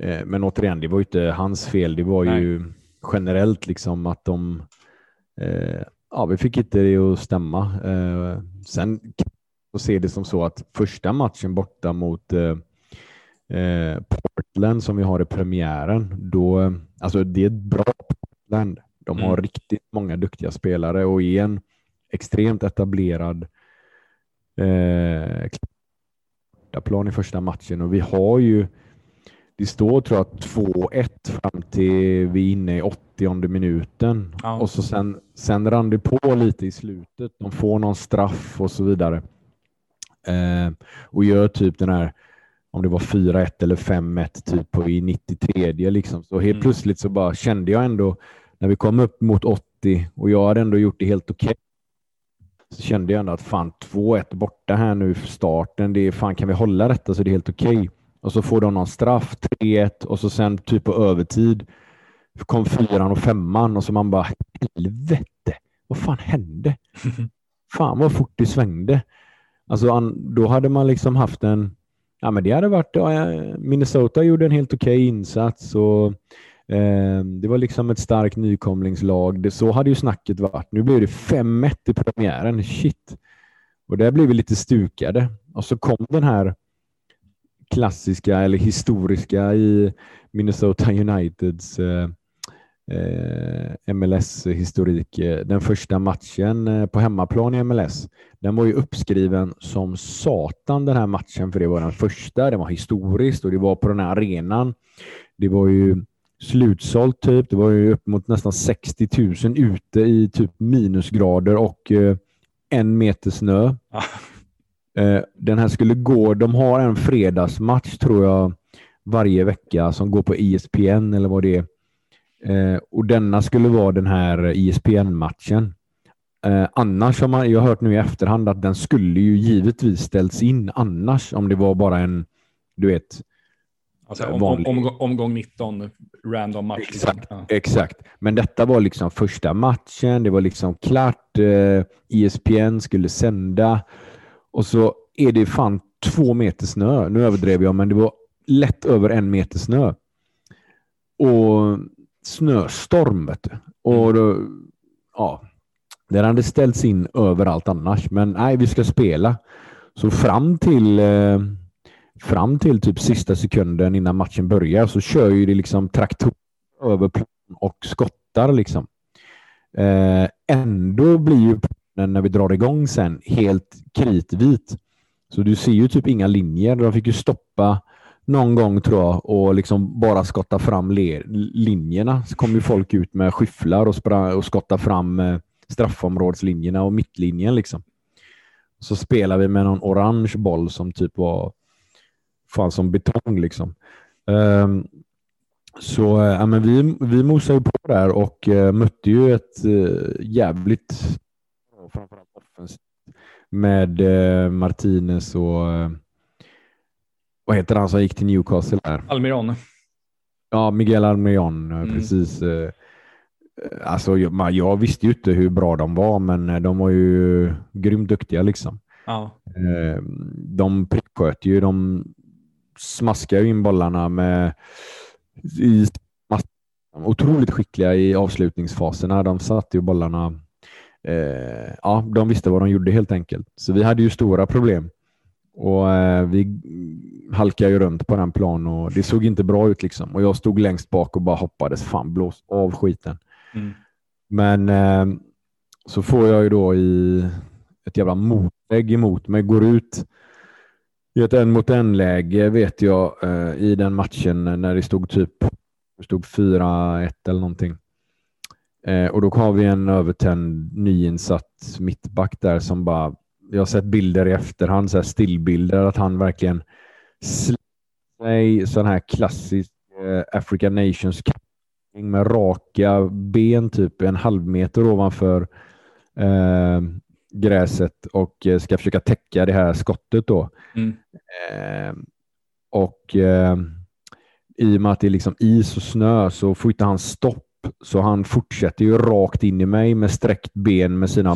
eh, men återigen, det var ju inte hans fel. Det var Nej. ju generellt liksom att de eh, ja, vi fick inte det att stämma. Eh, sen så ser det som så att första matchen borta mot eh, eh, Portland som vi har i premiären, då, alltså det är ett bra Portland. De har mm. riktigt många duktiga spelare och är en extremt etablerad eh, plan i första matchen och vi har ju det står tror jag 2-1 fram till vi är inne i 80 minuten ja. och så sen, sen rann det på lite i slutet. De får någon straff och så vidare. Eh, och gör typ den här, om det var 4-1 eller 5-1 typ på i 93 liksom. Så helt mm. plötsligt så bara kände jag ändå när vi kom upp mot 80 och jag hade ändå gjort det helt okej. Okay, så kände jag ändå att fan 2-1 borta här nu för starten. Det är fan kan vi hålla detta så det är helt okej. Okay och så får de någon straff, 3-1 och så sen typ på övertid kom fyran och femman och så man bara helvete, vad fan hände? fan vad fort det svängde. Alltså då hade man liksom haft en, ja men det hade varit, Minnesota gjorde en helt okej okay insats och eh, det var liksom ett starkt nykomlingslag. Det, så hade ju snacket varit. Nu blev det 5-1 i premiären, shit. Och där blev vi lite stukade. Och så kom den här klassiska eller historiska i Minnesota Uniteds eh, eh, MLS-historik. Den första matchen eh, på hemmaplan i MLS, den var ju uppskriven som satan den här matchen, för det var den första. Den var historiskt och det var på den här arenan. Det var ju slutsålt typ. Det var ju upp mot nästan 60 000 ute i typ minusgrader och eh, en meter snö. Eh, den här skulle gå, de har en fredagsmatch tror jag varje vecka som går på ESPN eller vad det är. Eh, och denna skulle vara den här ESPN-matchen. Eh, annars har man, jag har hört nu i efterhand att den skulle ju givetvis ställts in annars om det var bara en, du vet, Alltså om, om, om, omgång 19, random match. Liksom. Exakt, ja. exakt. Men detta var liksom första matchen. Det var liksom klart. Eh, ESPN skulle sända och så är det fan två meter snö. Nu överdrev jag, men det var lätt över en meter snö. Och snöstorm. Och då, ja, den hade ställts in överallt annars, men nej, vi ska spela. Så fram till eh, fram till typ sista sekunden innan matchen börjar så kör ju det liksom traktor över plan och skottar liksom. Eh, ändå blir ju när vi drar igång sen helt kritvit. Så du ser ju typ inga linjer. De fick ju stoppa någon gång tror jag och liksom bara skotta fram linjerna. Så kom ju folk ut med skyfflar och, och skotta fram eh, straffområdeslinjerna och mittlinjen liksom. Så spelade vi med någon orange boll som typ var fan som betong liksom. Um, så eh, ja, men vi, vi mosade ju på där och uh, mötte ju ett uh, jävligt framförallt offensivt med eh, Martinez och vad heter han som gick till Newcastle där? Almiron. Ja, Miguel Almiron, eh, Mm. precis. eh, Alltså, jag, jag visste ju inte hur bra de var, men eh, de var ju grymt duktiga liksom. Ja. De pricksköt ju, de smaskar ju in bollarna med i otroligt skickliga i avslutningsfaserna. De satte ju bollarna. Eh, ja, de visste vad de gjorde helt enkelt. Så vi hade ju stora problem och eh, vi halkade ju runt på den plan och det såg inte bra ut liksom. Och jag stod längst bak och bara hoppades fan blås av skiten. Mm. Men eh, så får jag ju då i ett jävla motlägg emot mig, går ut i ett en mot en läge vet jag eh, i den matchen när det stod typ det stod 4-1 eller någonting. Eh, och då har vi en övertänd nyinsatt mittback där som bara, jag har sett bilder i efterhand, så stillbilder, att han verkligen slänger sig sån här klassisk eh, African Nations med raka ben typ en halv meter ovanför eh, gräset och eh, ska försöka täcka det här skottet då. Mm. Eh, och eh, i och med att det är liksom is och snö så får inte han stopp. Så han fortsätter ju rakt in i mig med sträckt ben med sina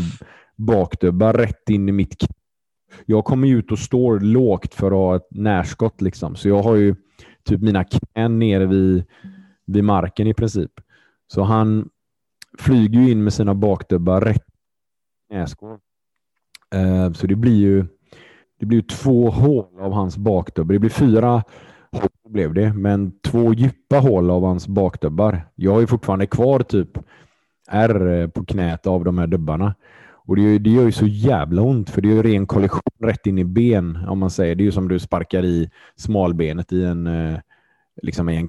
bakdubbar rätt in i mitt knä. Jag kommer ju ut och står lågt för att ha ett närskott liksom. Så jag har ju typ mina knän nere vid, vid marken i princip. Så han flyger ju in med sina bakdubbar rätt i. Eh, så det blir ju det blir ju två hål av hans bakdubbar. Det blir fyra hål blev det, men två djupa hål av hans bakdubbar. Jag har ju fortfarande kvar typ R på knät av de här dubbarna. Och det, gör- det gör ju så jävla ont, för det är ju ren kollision rätt in i ben, om man säger. Det är ju som du sparkar i smalbenet i en, eh, liksom i en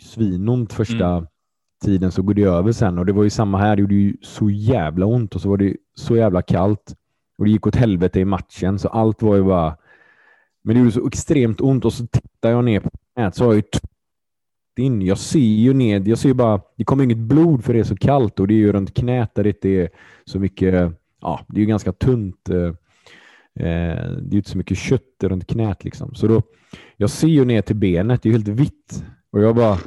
svinont första tiden, så går det över sen. Och det var ju samma här, det gjorde ju så jävla ont och så var det så jävla kallt. Och det gick åt helvete i matchen, så allt var ju bara... Men det gjorde så extremt ont och så tittar jag ner på knät så har jag ju in. Jag ser ju ned, jag ser ju bara, det kommer inget blod för det är så kallt och det är ju runt knät där det inte är så mycket, ja, det är ju ganska tunt. Eh, eh det är ju inte så mycket kött runt knät liksom. Så då, jag ser ju ner till benet, det är ju helt vitt. Och jag bara,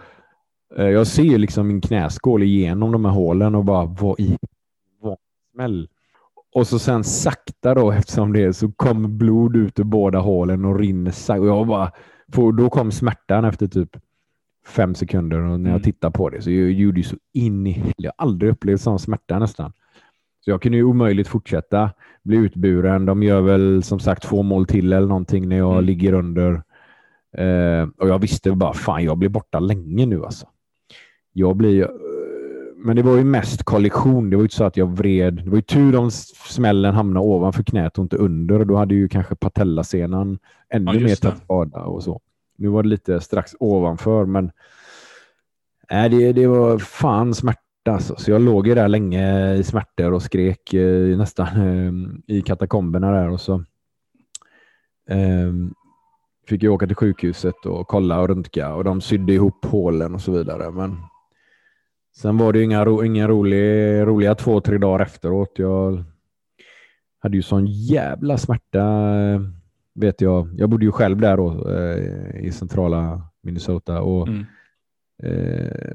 eh, jag ser ju liksom min knäskål igenom de här hålen och bara, vad i vad smäll. Och så sen sakta då, eftersom det är, så kommer blod ut ur båda hålen och rinner sakta. Och jag bara, då kom smärtan efter typ fem sekunder och när jag Mm. tittar på det så jag gjorde ju så in i. Jag har aldrig upplevt sån smärta nästan. Så jag kunde ju omöjligt fortsätta bli utburen. De gör väl som sagt två mål till eller någonting när jag Mm. ligger under. Eh, och jag visste bara, fan jag blir borta länge nu alltså. Jag blir, eh, men det var ju mest kollision. Det var ju inte så att jag vred. Det var ju tur om smällen hamnade ovanför knät och inte under. Då hade ju kanske patellasenan ännu Ja, mer tagit skada och så. Nu var det lite strax ovanför, men nej, det, det var fan smärta. Alltså. Så jag låg ju där länge i smärtor och skrek eh, nästan eh, i katakomberna där. Och så eh, fick jag åka till sjukhuset och kolla och röntga och de sydde ihop hålen och så vidare. Men sen var det ju inga, ro, inga rolig, roliga två, tre dagar efteråt. Jag hade ju sån jävla smärta eh, vet jag. Jag bodde ju själv där då, eh, i centrala Minnesota och Mm. eh,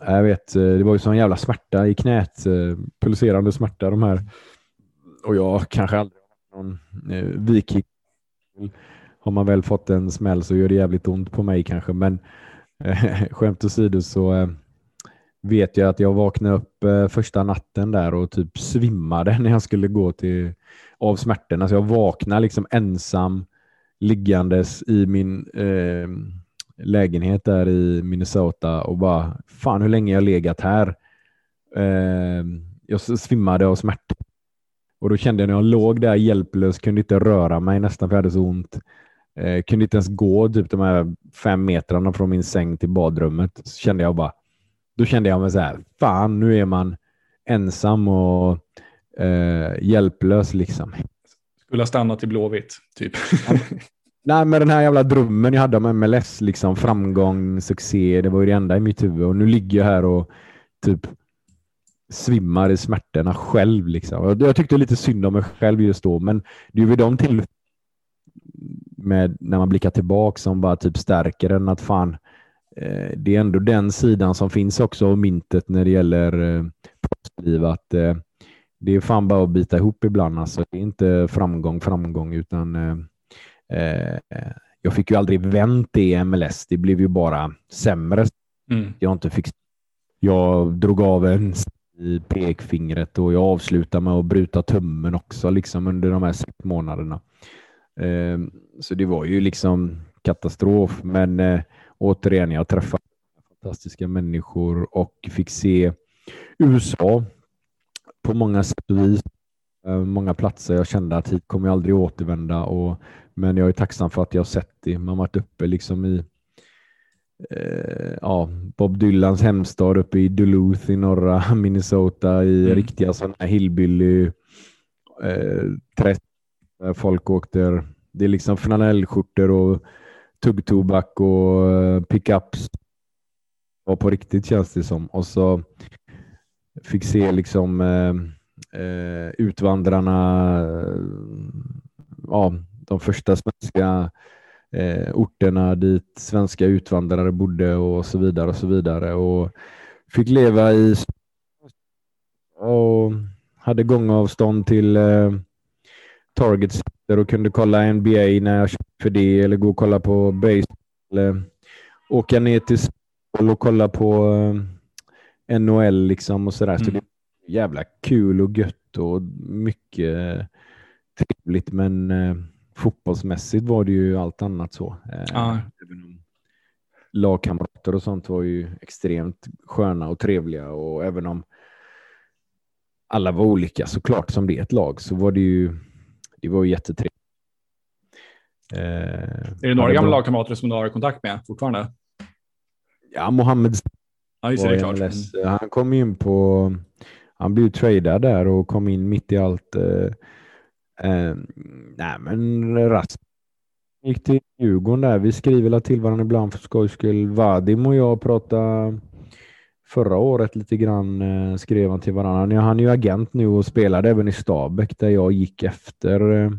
jag vet, eh, det var ju sån jävla smärta i knät, eh, pulserande smärta de här. Och jag kanske aldrig har haft någon eh, viking. Har man väl fått en smäll så gör det jävligt ont på mig kanske, men eh, skämt åsido så vet jag att jag vaknade upp eh, första natten där och typ svimmade när jag skulle gå till av smärtorna. Så jag vaknade liksom ensam liggandes i min eh, lägenhet där i Minnesota och bara fan hur länge jag legat här. Eh, jag svimmade av smärta. Och då kände jag när jag låg där hjälplös, kunde inte röra mig nästan för jag hade så ont. Eh, kunde inte ens gå typ de här fem metrarna från min säng till badrummet. Så kände jag bara, då kände jag mig så här, fan nu är man ensam och eh, hjälplös liksom. Skulle ha stannat i Blåvitt, typ. Nej, men den här jävla drömmen jag hade om MLS, liksom framgång, succé, det var ju det enda i mitt huvud. Och nu ligger jag här och typ svimmar i smärtorna själv. Liksom. Jag tyckte lite synd om mig själv just då, men det är vid de till med när man blickar tillbaka som bara typ stärker en att fan, det är ändå den sidan som finns också av myntet när det gäller eh, proffsliv, att eh, det är fan bara att bita ihop ibland. Alltså, det är inte framgång, framgång, utan eh, eh, jag fick ju aldrig vänt det i MLS. Det blev ju bara sämre. Mm. Jag inte fick. Jag drog av en i pekfingret och jag avslutade med att bryta tummen också liksom under de här sex månaderna. Eh, så det var ju liksom katastrof. Men eh, återigen, jag träffade fantastiska människor och fick se USA på många sätt och vis. Eh, många platser jag kände att hit kommer jag aldrig återvända. Och, men jag är tacksam för att jag har sett det. Man varit uppe liksom i eh, ja, Bob Dylans hemstad uppe i Duluth i norra Minnesota i mm. riktiga sådana här hillbilly eh, träsk. Folk åkte, det är liksom flanellskjortor och tuggtobak och eh, pickups. var på riktigt känns det som. Och så fick se liksom eh, eh utvandrarna, eh, ja, de första svenska eh, orterna dit svenska utvandrare bodde och så vidare och så vidare. Och fick leva i och hade gångavstånd till eh, Targets Center och kunde kolla NBA när jag köpte för det eller gå och kolla på baseball. Eller åka ner till och kolla på eh, NHL liksom och sådär. Mm. Så det är jävla kul och gött och mycket trevligt men eh, fotbollsmässigt var det ju allt annat så. Eh, lagkamrater och sånt var ju extremt sköna och trevliga och även om alla var olika såklart som det är ett lag så var det ju det var ju jättetrevligt. Eh, är det några gamla lagkamrater som du har kontakt med fortfarande? Ja, Mohammed ja, just det, klart. Mm. Han kom in på, han blev tradad där och kom in mitt i allt. Eh, Eh, nej, men Rast gick till Djurgården där. Vi skriver till varandra ibland för skojs skull. Vadim och jag pratade förra året lite grann, eh, skrev han till varandra. Han är ju agent nu och spelade även i Stabäck där jag gick efter. Eh,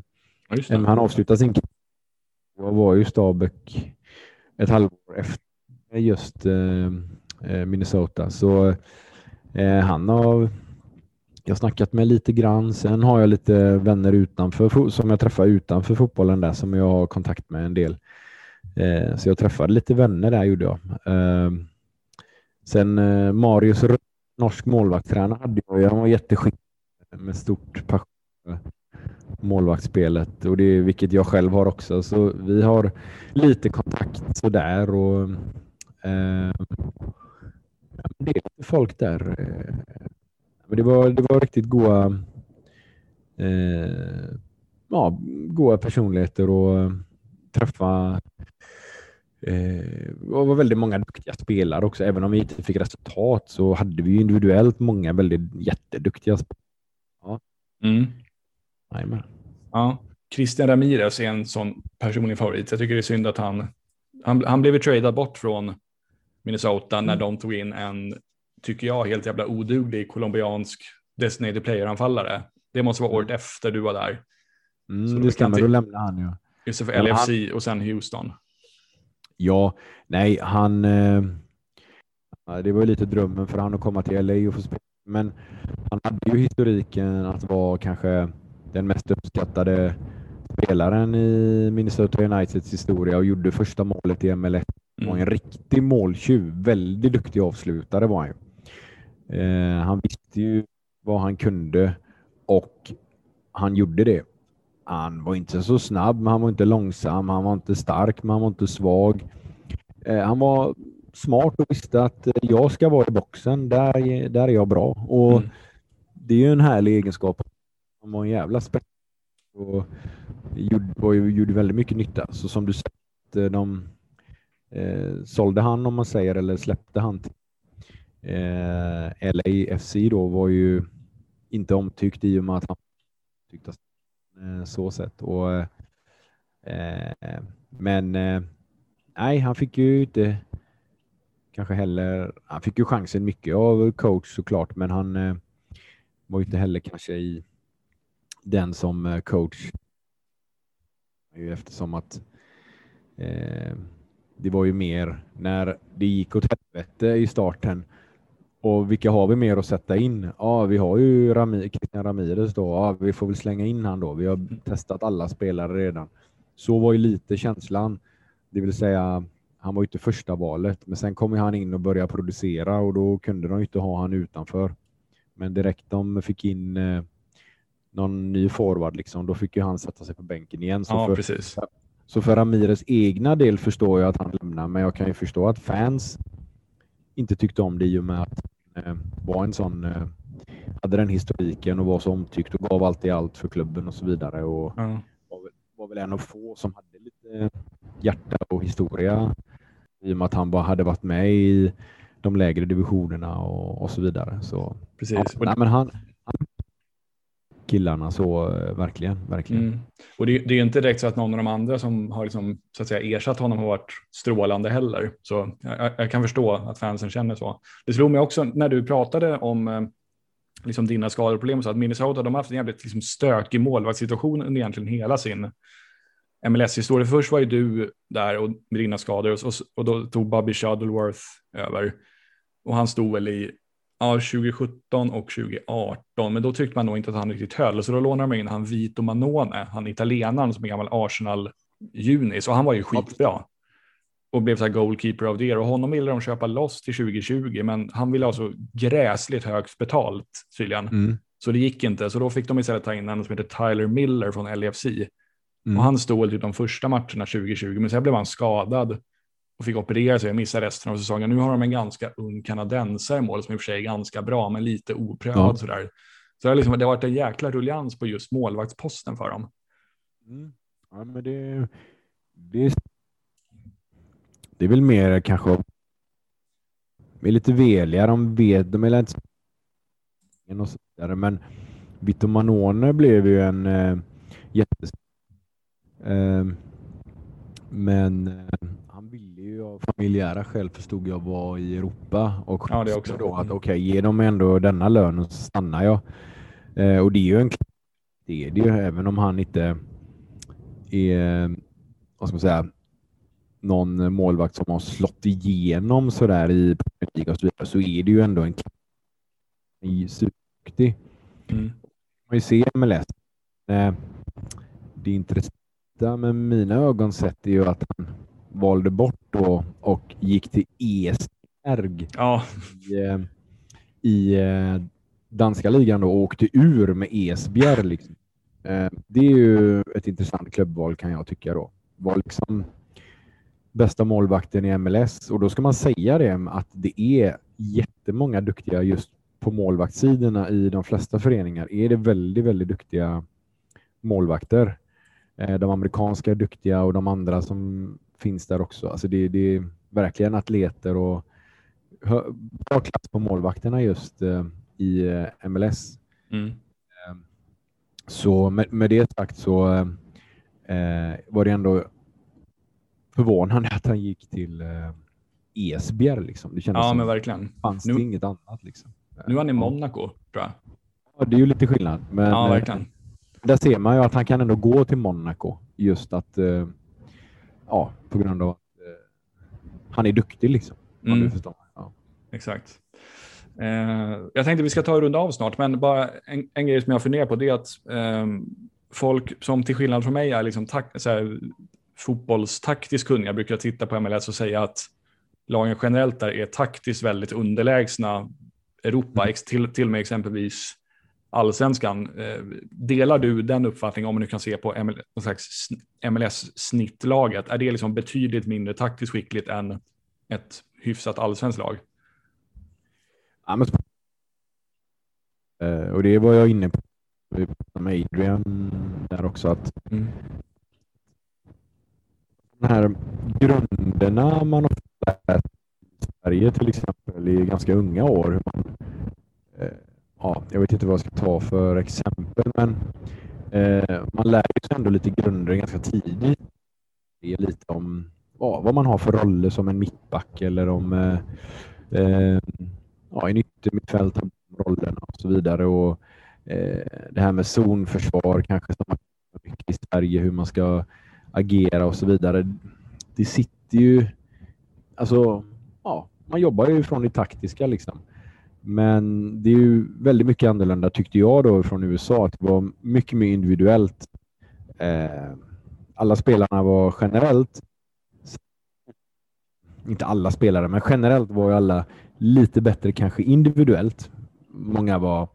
ja, han avslutade sin Jag var ju Stabäck ett halvår efter just eh, eh Minnesota. Så eh, han har jag snackat med lite grann. Sen har jag lite vänner utanför som jag träffar utanför fotbollen där som jag har kontakt med en del. Eh, så jag träffade lite vänner där gjorde jag. Sen eh, Marius norsk målvaktstränare hade jag. Han var jätteskicklig med stort passion målvaktsspelet och det vilket jag själv har också. Så vi har lite kontakt sådär och eh, det är lite folk där. Eh. Men det var, det var riktigt goa, eh, ja, goa personligheter och träffa eh, och var väldigt många duktiga spelare också. Även om vi inte fick resultat så hade vi individuellt många väldigt jätteduktiga spelare. Ja. Mm. Ja. Christian Ramirez är en sån personlig favorit. Jag tycker det är synd att han, han, han blev tradad bort från Minnesota när mm. de tog in en tycker jag, helt jävla oduglig colombiansk designated player-anfallare. Det måste vara året mm. efter du var där. Mm, så det stämmer, då lämnade han ju. Just för LFC han... och sen Houston. Ja, nej, han... Eh, det var ju lite drömmen för han att komma till LA och få spela. Men han hade ju historiken att vara kanske den mest uppskattade spelaren i Minnesota Uniteds historia och gjorde första målet i MLS. Han var en mm. riktig måltjuv. Väldigt duktig avslutare var han ju. Eh, han visste ju vad han kunde och han gjorde det. Han var inte så snabb, men han var inte långsam. Han var inte stark, men han var inte svag. Eh, han var smart och visste att jag ska vara i boxen. Där, där är jag bra. Och mm. Det är ju en härlig egenskap. Han var en jävla spets och gjorde, gjorde väldigt mycket nytta. Så som du säger, de eh, sålde han om man säger eller släppte han till Eh, LAFC då var ju inte omtyckt i och med att han tyckte eh, Eh, så sett. Och, eh, eh, men eh, nej, han fick ju inte kanske heller... Han fick ju chansen mycket av coach såklart, men han eh, var ju inte heller kanske i den som eh, coach. Eftersom att eh, det var ju mer när det gick åt helvete i starten. Och vilka har vi mer att sätta in? Ja, vi har ju Rami, Christian Ramirez då. Ja, vi får väl slänga in han då. Vi har testat alla spelare redan. Så var ju lite känslan. Det vill säga, han var ju inte första valet, men sen kom han in och började producera och då kunde de inte ha han utanför. Men direkt de fick in eh, någon ny forward, liksom, då fick ju han sätta sig på bänken igen. Så ja, för, precis. Så för Ramires egna del förstår jag att han lämnar, men jag kan ju förstå att fans inte tyckte om det i och med att var en sån, eh, hade den historiken och var så omtyckt och gav allt i allt för klubben och så vidare. Och ja. var, väl, var väl en av få som hade lite hjärta och historia i och med att han bara hade varit med i de lägre divisionerna och, och så vidare. Så, Precis. Ja, nej, men han killarna så eh, verkligen, verkligen. Mm. Och det, det, är inte direkt så att någon av de andra som har liksom, så att säga, ersatt honom har varit strålande heller. Så jag, jag, kan förstå att fansen känner så. Det slog mig också när du pratade om eh, liksom dina skadeproblem så att Minnesota de har haft en jävligt liksom, stökig målvaktssituation under egentligen hela sin MLS-historia. Först var ju du där och med dina skador och, och då tog Bobby Shuttleworth över. Och han stod väl i ja, 2017 och 2018, men då tyckte man nog inte att han riktigt höll, så då lånade man in han Vito Manone, han italienaren som är gammal Arsenal-juni, så han var ju skitbra. Och blev så här goalkeeper av det och honom ville de köpa loss till 2020, men han ville ha så gräsligt högt betalt tydligen. Mm. Så det gick inte, så då fick de istället ta in en som heter Tyler Miller från LFC. Mm. Och han stod typ de första matcherna 2020, men sen blev han skadad och fick operera sig och missa resten av säsongen. Nu har de en ganska ung kanadensare mål som i och för sig är ganska bra, men lite oprövad ja. sådär. Så det har, liksom, det har varit en jäkla rullians på just målvaktsposten för dem. Mm. Ja, men det, det, det är väl mer kanske de är lite veliga, de vet, de är lite och så vidare, men Vito Manone blev ju en äh, jättes äh, men äh, ju av familjära skäl förstod jag vara i Europa och ja, det också. då att okej, okay, ge dem ändå denna lönen så stannar jag. Eh, och det är ju en det är det ju, även om han inte är, vad ska man säga, någon målvakt som har slått igenom sådär i Premier League och så vidare, så är det ju ändå en superduktig. Mm. Man ju se MLS. Eh, det intressanta med mina ögon sett är ju att han valde bort då och gick till Esbjerg ja. i, eh, i eh, danska ligan då och åkte ur med Esbjerg. Liksom. Eh, det är ju ett intressant klubbval kan jag tycka då. Var liksom bästa målvakten i MLS och då ska man säga det att det är jättemånga duktiga just på målvaktssidorna i de flesta föreningar är det väldigt, väldigt duktiga målvakter. De amerikanska är duktiga och de andra som finns där också. Alltså det, det är verkligen atleter och bra klass på målvakterna just uh, i eh, MLS. Mm. Uh, så med, med, det sagt så eh, var det ändå förvånande att han gick till Esbjerg. Liksom. Det kändes ja, men verkligen. fanns nu, det inget annat. Liksom. Nu är han i Monaco, tror jag. Ja, det är ju lite skillnad. Men, ja, verkligen. Där ser man ju att han kan ändå gå till Monaco. Just att ja, på grund av att eh, han är duktig liksom. Mm. du förstår. Ja. Exakt. Eh, jag tänkte vi ska ta och runda av snart, men bara en, en grej som jag funderar på det är att eh, folk som till skillnad från mig är liksom tak, så här, fotbollstaktiskt kunniga brukar titta på MLS och säga att lagen generellt där är taktiskt väldigt underlägsna Europa, mm. till, till och med exempelvis allsvenskan. Eh, delar du den uppfattningen om man nu kan se på MLS-snittlaget? Är det liksom betydligt mindre taktiskt skickligt än ett hyfsat allsvenskt lag? Ja, men... Eh, och det var jag inne på med Adrian där också. att mm. De här grunderna man ofta lärt i Sverige till exempel i ganska unga år. Hur man, eh, ja, jag vet inte vad jag ska ta för exempel, men eh, man lär sig ändå lite grunder ganska tidigt. Det är lite om ja, vad man har för roller som en mittback eller om eh, eh, ja, en yttermittfält har rollerna och så vidare. Och, eh, det här med zonförsvar kanske som man mycket i Sverige, hur man ska agera och så vidare. Det sitter ju... Alltså, ja, man jobbar ju från det taktiska liksom. Men det är ju väldigt mycket annorlunda tyckte jag då från USA. Att det var mycket mer individuellt. Eh, alla spelarna var generellt inte alla spelare, men generellt var ju alla lite bättre kanske individuellt. Många var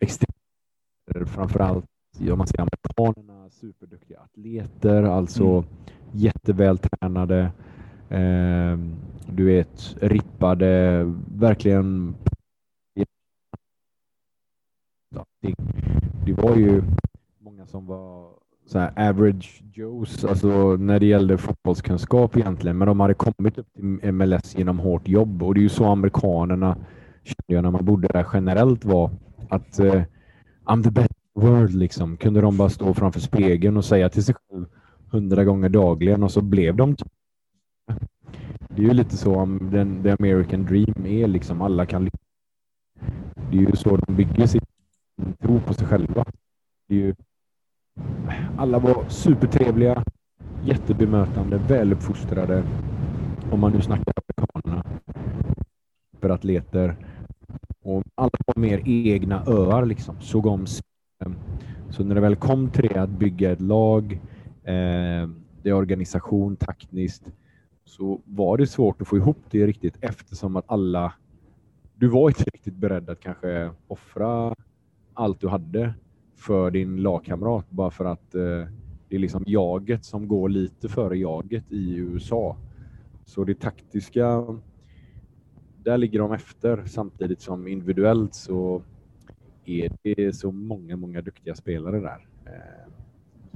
extremt, framförallt om man ser amerikanerna, superduktiga atleter, alltså mm. jättevältränade. Eh, du vet, rippade, verkligen. Det, det var ju många som var så här average Joes, alltså när det gällde fotbollskunskap egentligen, men de hade kommit upp till MLS genom hårt jobb och det är ju så amerikanerna kände jag när man bodde där generellt var att uh, I'm the best world liksom. Kunde de bara stå framför spegeln och säga till sig själv hundra gånger dagligen och så blev de typ- det är ju lite så om den the American dream är liksom alla kan lyckas. Det är ju så de bygger sitt tro på sig själva. Det är ju alla var supertrevliga, jättebemötande, väluppfostrade. Om man nu snackar amerikanerna. För atleter. Och alla var mer egna öar liksom. Såg om Så när det väl kom till att bygga ett lag, eh, det är organisation, taktiskt, så var det svårt att få ihop det riktigt eftersom att alla du var inte riktigt beredd att kanske offra allt du hade för din lagkamrat bara för att eh, det är liksom jaget som går lite före jaget i USA. Så det taktiska, där ligger de efter samtidigt som individuellt så är det så många, många duktiga spelare där. Eh,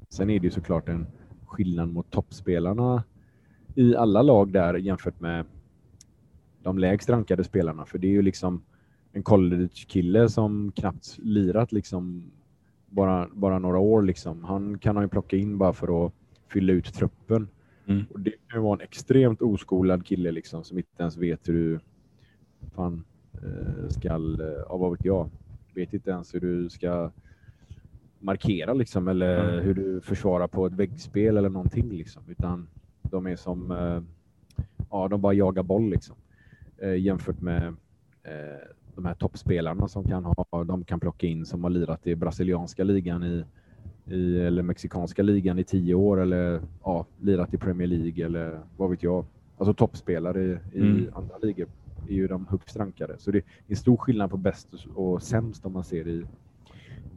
sen är det ju såklart en skillnad mot toppspelarna i alla lag där jämfört med de lägst rankade spelarna. För det är ju liksom en college-kille som knappt lirat liksom bara, bara några år. Liksom. Han kan han ju plocka in bara för att fylla ut truppen. Mm. Och det kan vara en extremt oskolad kille liksom, som inte ens vet hur du fan, eh, ska, eh, ja, vad vet jag, vet inte ens hur du ska markera liksom, eller mm. hur du försvarar på ett väggspel eller någonting. Liksom. Utan de är som, eh, ja, de bara jagar boll liksom. jämfört med de här toppspelarna som kan ha, de kan plocka in som har lirat i brasilianska ligan i, i eller mexikanska ligan i tio år eller ja, lirat i Premier League eller vad vet jag. Alltså toppspelare i, i mm. andra ligor är ju de högst rankade. Så det är en stor skillnad på bäst och sämst om man ser i,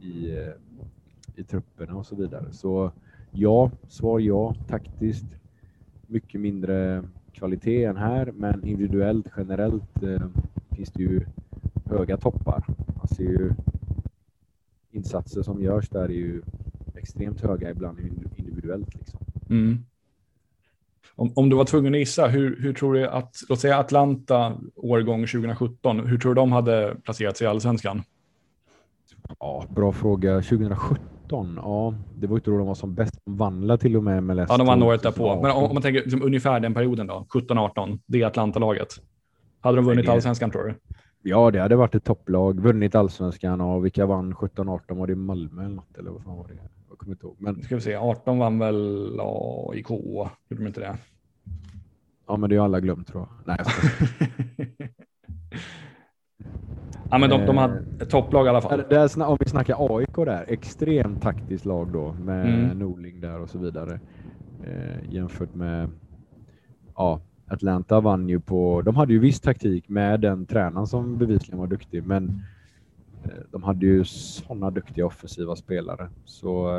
i, eh, i trupperna och så vidare. Så ja, svar ja, taktiskt. Mycket mindre kvalitet än här, men individuellt generellt eh, finns det ju höga toppar. Man ser ju insatser som görs där är ju extremt höga ibland individuellt. Liksom. Mm. Om, om du var tvungen att gissa, hur, hur tror du att, låt säga Atlanta årgång 2017, hur tror du de hade placerat sig i allsvenskan? Ja, bra fråga. 2017, ja, det var ju då de var som bäst. De vann till och med MLS. Ja, de vann året därpå. Men om, om man tänker liksom, ungefär den perioden då, 17-18, det Atlanta-laget. Hade de vunnit allsvenskan tror du? Ja, det hade varit ett topplag. Vunnit allsvenskan och vilka vann 17-18? Var det Malmö eller något? Eller vad fan var det? Jag kommer inte ihåg. Men... Ska vi se, 18 vann väl AIK? Gjorde de inte det? Ja, men det har alla glömt tror jag. Nej, jag Ja, men de, de hade ett eh, topplag i alla fall. Där, om vi snackar AIK där, extremt taktiskt lag då med mm. Norling där och så vidare. Eh, jämfört med ja, Atlanta vann ju på, de hade ju viss taktik med den tränaren som bevisligen var duktig, men eh, de hade ju sådana duktiga offensiva spelare. Så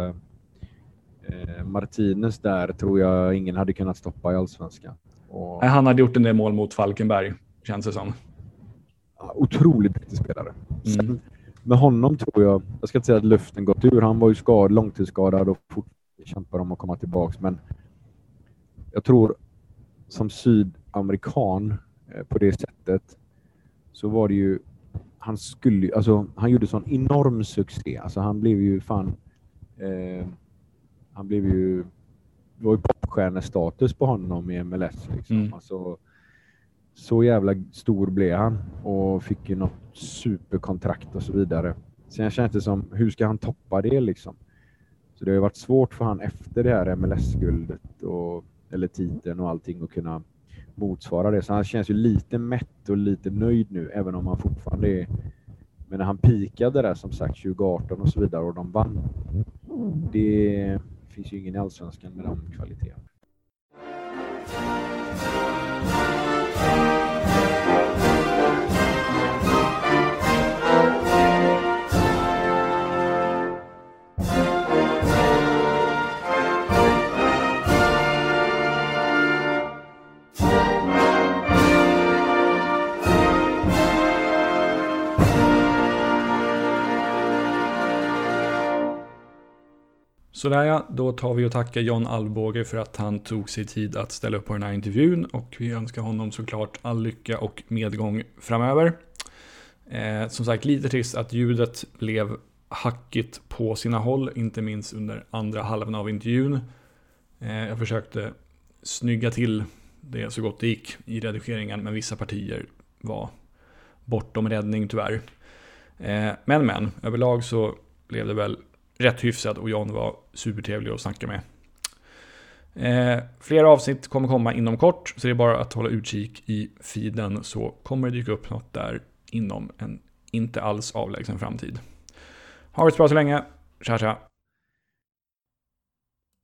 eh, Martinez där tror jag ingen hade kunnat stoppa i allsvenskan. Och, han hade gjort en del mål mot Falkenberg, känns det som. Otroligt duktig spelare. Mm. med honom tror jag, jag ska inte säga att luften gått ur, han var ju skad, långtidsskadad och fortfarande kämpar om att komma tillbaks, men jag tror som sydamerikan eh, på det sättet så var det ju han skulle alltså han gjorde sån enorm succé. Alltså han blev ju fan eh, han blev ju det var ju popstjärnestatus på honom i MLS. Liksom. Mm. Alltså, så jävla stor blev han och fick ju något superkontrakt och så vidare. Sen känns det som, hur ska han toppa det liksom? Så det har ju varit svårt för han efter det här MLS-guldet och eller titeln och allting att kunna motsvara det. Så han känns ju lite mätt och lite nöjd nu, även om han fortfarande är... Men när han pikade där som sagt 2018 och så vidare och de vann. Det finns ju ingen i Allsvenskan med de kvaliteterna. Sådär ja, då tar vi och tackar John Alvbåge för att han tog sig tid att ställa upp på den här intervjun och vi önskar honom såklart all lycka och medgång framöver. Eh, som sagt, lite trist att ljudet blev hackigt på sina håll, inte minst under andra halvan av intervjun. Eh, jag försökte snygga till det så gott det gick i redigeringen, men vissa partier var bortom räddning tyvärr. Eh, men men, överlag så blev det väl rätt hyfsad och John var supertrevlig att snacka med. Eh, flera avsnitt kommer komma inom kort, så det är bara att hålla utkik i feeden så kommer det dyka upp något där inom en inte alls avlägsen framtid. Ha det så bra så länge. Tja tja!